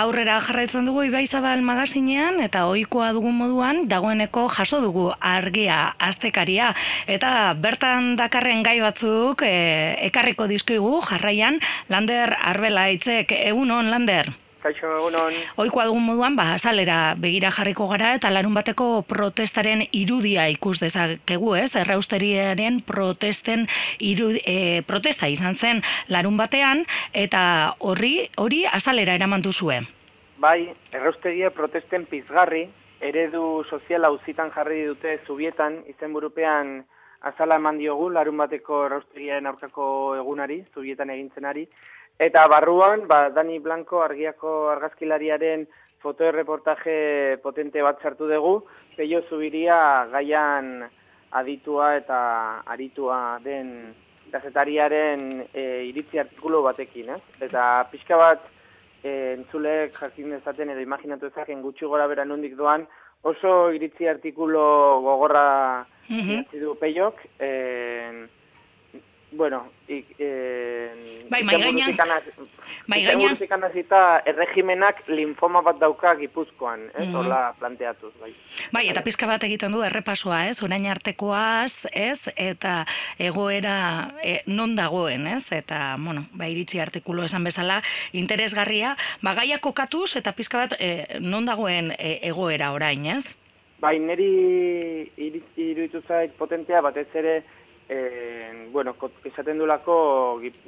aurrera jarraitzen dugu Ibaizabal magazinean eta ohikoa dugun moduan dagoeneko jaso dugu argia astekaria. Eta bertan dakarren gai batzuk e, ekarriko dizkigu jarraian Lander Arbela hitzek egunon Lander Kaixo, egunon. Oikoa dugun moduan, ba, salera begira jarriko gara eta larun bateko protestaren irudia ikus dezakegu, ez? Errausteriaren protesten irudi, e, protesta izan zen larun batean eta horri hori azalera eraman duzue. Bai, errausteria protesten pizgarri, eredu soziala uzitan jarri dute zubietan, izen burupean azala eman diogu larun bateko errausteriaren aurkako egunari, zubietan egintzenari, Eta barruan, ba, Dani Blanco argiako argazkilariaren fotoreportaje potente bat sartu dugu, peio zubiria gaian aditua eta aritua den gazetariaren e, iritzi artikulu batekin, ez? Eta pixka bat e, entzulek jakin dezaten edo imaginatu ezaken gutxi gora bera nondik doan, oso iritzi artikulo gogorra mm -hmm. du peiok, e, bueno, ik, eh, bai, mai gaina, mai gaina, erregimenak linfoma bat dauka gipuzkoan, ez, mm -hmm. planteatuz, bai. Bai, eta pizka bat egiten du errepasoa, ez, orain artekoaz, ez, eta egoera e, non dagoen, ez, eta, bueno, bai, iritzi artikulo esan bezala, interesgarria, ba, gaia kokatuz, eta pizka bat e, non dagoen e, egoera orain, ez? Bai, niri iruditu zait potentea, batez ere, e, bueno, esaten du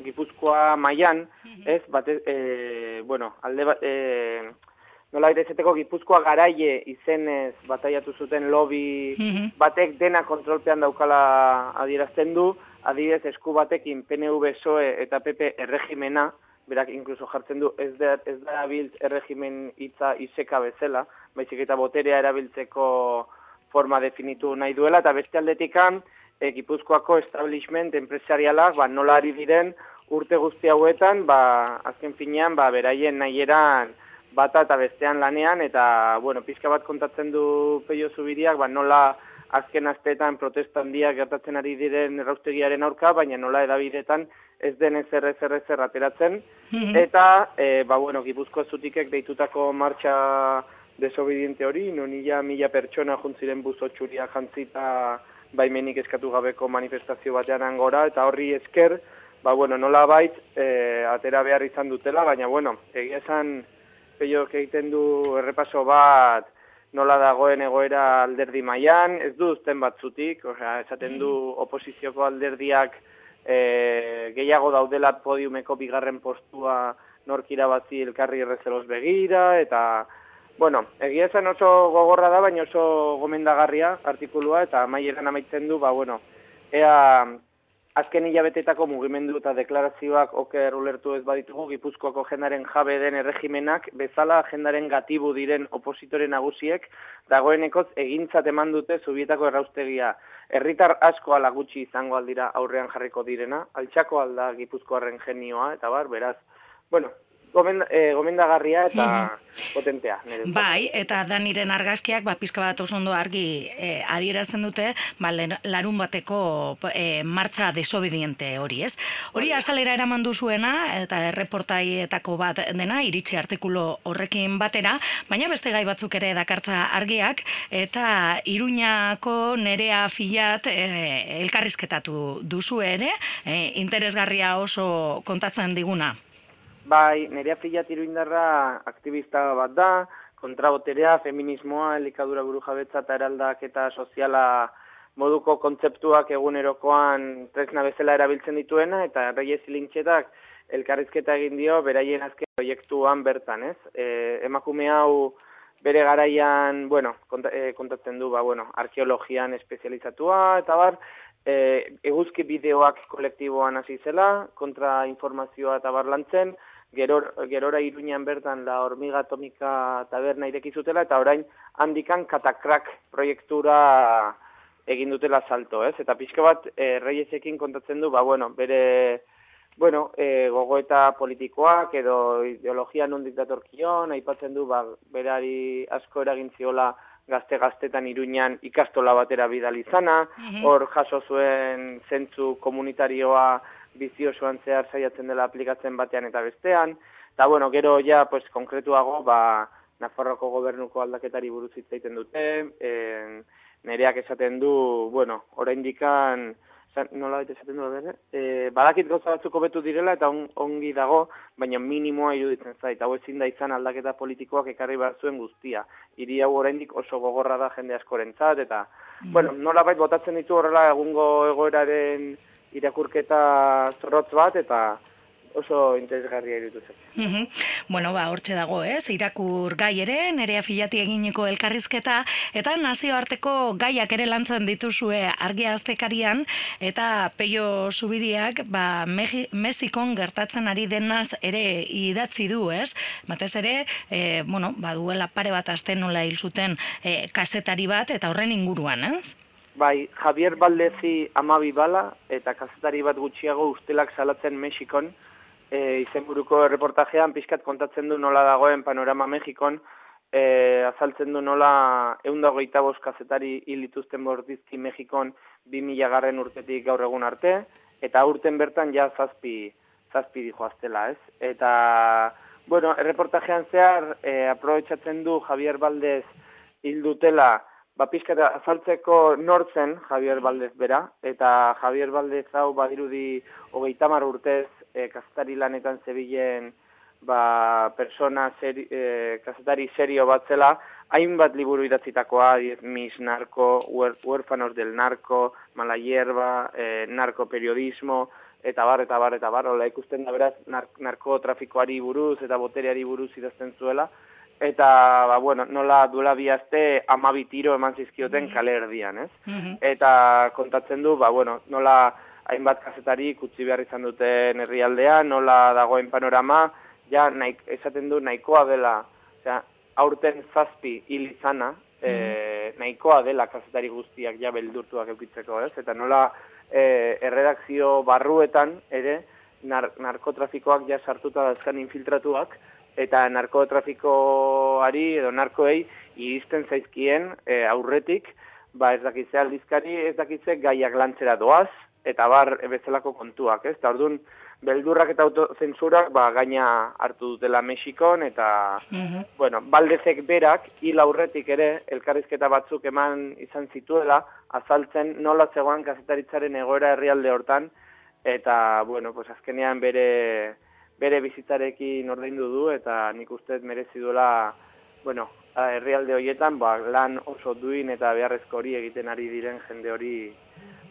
Gipuzkoa mailan, ez, bate, e, bueno, alde bat, e, nola ezeteko Gipuzkoa garaie izenez bataiatu zuten lobby batek dena kontrolpean daukala adierazten du, adibidez esku batekin PNV SOE eta PP erregimena, berak inkluso jartzen du ez da, ez da erregimen hitza iseka bezala, baizik eta boterea erabiltzeko forma definitu nahi duela, eta beste aldetikan, e, Gipuzkoako establishment enpresarialak ba, nola ari diren urte guzti hauetan, ba, azken finean, ba, beraien nahieran bata eta bestean lanean, eta, bueno, pizka bat kontatzen du peio zubiriak, ba, nola azken asteetan protestan dia gertatzen ari diren erraustegiaren aurka, baina nola edabidetan ez den ezer ezer ezer ateratzen, mhm. eta, e, ba, bueno, Gipuzkoa zutikek deitutako martxa desobediente hori, nonila mila pertsona juntziren buzo txuria jantzita, baimenik eskatu gabeko manifestazio batean angora, eta horri esker, ba, bueno, nola bait, e, atera behar izan dutela, baina, bueno, egia esan, peio egiten du errepaso bat, nola dagoen egoera alderdi mailan, ez du uzten batzutik, osea, esaten du mm. oposizioko alderdiak e, gehiago daudela podiumeko bigarren postua norkira batzi elkarri errezelos begira, eta Bueno, egia esan oso gogorra da, baina oso gomendagarria artikulua, eta maieran amaitzen du, ba, bueno, ea azken hilabetetako mugimendu eta deklarazioak oker ulertu ez baditugu Gipuzkoako jendaren jabe den erregimenak, bezala jendaren gatibu diren opositore nagusiek, dagoenekoz egintzat eman dute zubietako erraustegia. Herritar asko ala gutxi izango aldira aurrean jarriko direna, altxako alda Gipuzkoaren genioa, eta bar, beraz, bueno, gomenda, e, gomendagarria eta potentea. Bai, eta daniren argazkiak, ba, pizka bat oso ondo argi e, adierazten dute, ba, larun bateko e, martxa desobediente hori, ez? Hori azalera eraman duzuena, eta erreportaietako bat dena, iritsi artikulo horrekin batera, baina beste gai batzuk ere dakartza argiak, eta iruñako nerea filat e, elkarrizketatu duzu ere, e, interesgarria oso kontatzen diguna. Bai, nerea fila tiru indarra aktivista bat da, kontraboterea, feminismoa, elikadura buru jabetza eta eraldak eta soziala moduko kontzeptuak egunerokoan tresna bezala erabiltzen dituena, eta reie zilintxetak elkarrizketa egin dio beraien azken proiektuan bertan, ez? E, emakume hau bere garaian, bueno, e, kontatzen du, ba, bueno, arkeologian espezializatua, eta bar, e, eguzki bideoak kolektiboan hasi zela, kontra eta bar lantzen, geror, gerora iruñan bertan la hormiga atomika taberna ireki zutela, eta orain handikan katakrak proiektura egin dutela salto, ez? Eta pixka bat, e, reiesekin kontatzen du, ba, bueno, bere, bueno, e, gogoeta politikoak edo ideologia non diktatorkion, aipatzen du, ba, berari asko eragin ziola gazte-gaztetan iruñan ikastola batera bidalizana, mhm. hor jaso zuen zentzu komunitarioa biziosoan zehar saiatzen dela aplikatzen batean eta bestean, Eta, bueno, gero ja, pues, konkretuago, ba, Nafarroko gobernuko aldaketari buruz hitz egiten dute, en, nereak esaten du, bueno, oraindikan nola baita esaten du bere, e, badakit gauza batzuk hobetu direla eta ongi dago, baina minimoa iruditzen zait, hau ezin da izan aldaketa politikoak ekarri behar zuen guztia. Hiri hau oraindik oso gogorra da jende askorentzat eta, mm. bueno, nola bait botatzen ditu horrela egungo egoeraren irakurketa zorrotz bat eta oso interesgarria irutu zen. Bueno, ba, hortxe dago, ez? Irakur gai ere, nerea filati eginiko elkarrizketa, eta nazioarteko gaiak ere lantzen dituzue argia aztekarian, eta peio zubiriak, ba, Mexikon gertatzen ari denaz ere idatzi du, ez? Batez ere, e, bueno, ba, duela pare bat azten nola hil zuten e, kasetari bat, eta horren inguruan, ez? Bai, Javier Baldezi amabi bala, eta kazetari bat gutxiago ustelak salatzen Mexikon, e, izenburuko reportajean pixkat kontatzen du nola dagoen panorama Mexikon, e, azaltzen du nola eunda goita kazetari hilituzten bordizki Mexikon 2000 garren urtetik gaur egun arte, eta urten bertan ja zazpi, zazpi dihoaztela, ez? Eta, bueno, reportajean zehar, e, aprobetsatzen du Javier Valdez hildutela, ba, pixkat azaltzeko nortzen Javier Valdez bera, eta Javier Valdez hau badirudi hogeita mar urtez e, kazetari lanetan zebilen ba, persona seri, e, kazetari serio bat zela, hainbat liburu idatzitakoa, mis narko, huérfanos del narko, mala hierba, e, narkoperiodismo, eta bar, eta bar, eta bar, hola ikusten da beraz, nar, narkotrafikoari buruz eta botereari buruz idazten zuela, eta, ba, bueno, nola duela bihazte amabi tiro eman zizkioten mm kale erdian, ez? Mhm. Eta kontatzen du, ba, bueno, nola hainbat kazetari kutsi behar izan duten herrialdea, nola dagoen panorama, ja nahi, esaten du nahikoa dela, osea, aurten zazpi hil izana, mm. e, nahikoa dela kazetari guztiak ja beldurtuak eukitzeko, ez? Eta nola e, erredakzio barruetan ere nar, narkotrafikoak ja sartuta dazkan infiltratuak, eta narkotrafikoari edo narkoei iristen zaizkien e, aurretik, ba ez dakitze aldizkari, ez dakitze gaiak lantzera doaz, eta bar bezalako kontuak, ez? Ta ordun beldurrak eta autozentsurak ba gaina hartu dutela Mexikon eta mm bueno, baldezek berak hil aurretik ere elkarrizketa batzuk eman izan zituela azaltzen nola zegoan kazetaritzaren egoera herrialde hortan eta bueno, pues azkenean bere bere bizitzarekin ordaindu du eta nik uste merezi duela bueno, herrialde hoietan ba, lan oso duin eta beharrezko hori egiten ari diren jende hori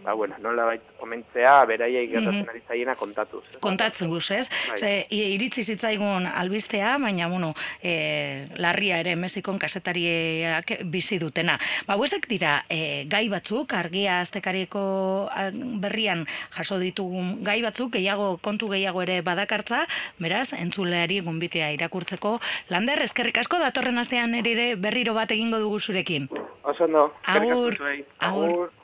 ba, bueno, nola bait, omentzea, beraiei gertatzen -hmm. ari zaiena kontatuz. Kontatzen guz, ez? Bai. Ze, iritzi zitzaigun albistea, baina, bueno, e, larria ere Mexikon kasetariak bizi dutena. Ba, huesek dira, e, gai batzuk, argia aztekariko berrian jaso ditugun gai batzuk, gehiago, kontu gehiago ere badakartza, beraz, entzuleari gunbitea irakurtzeko. Lander, eskerrik asko, datorren astean ere berriro bat egingo dugu zurekin. Oso no, agur, agur. agur.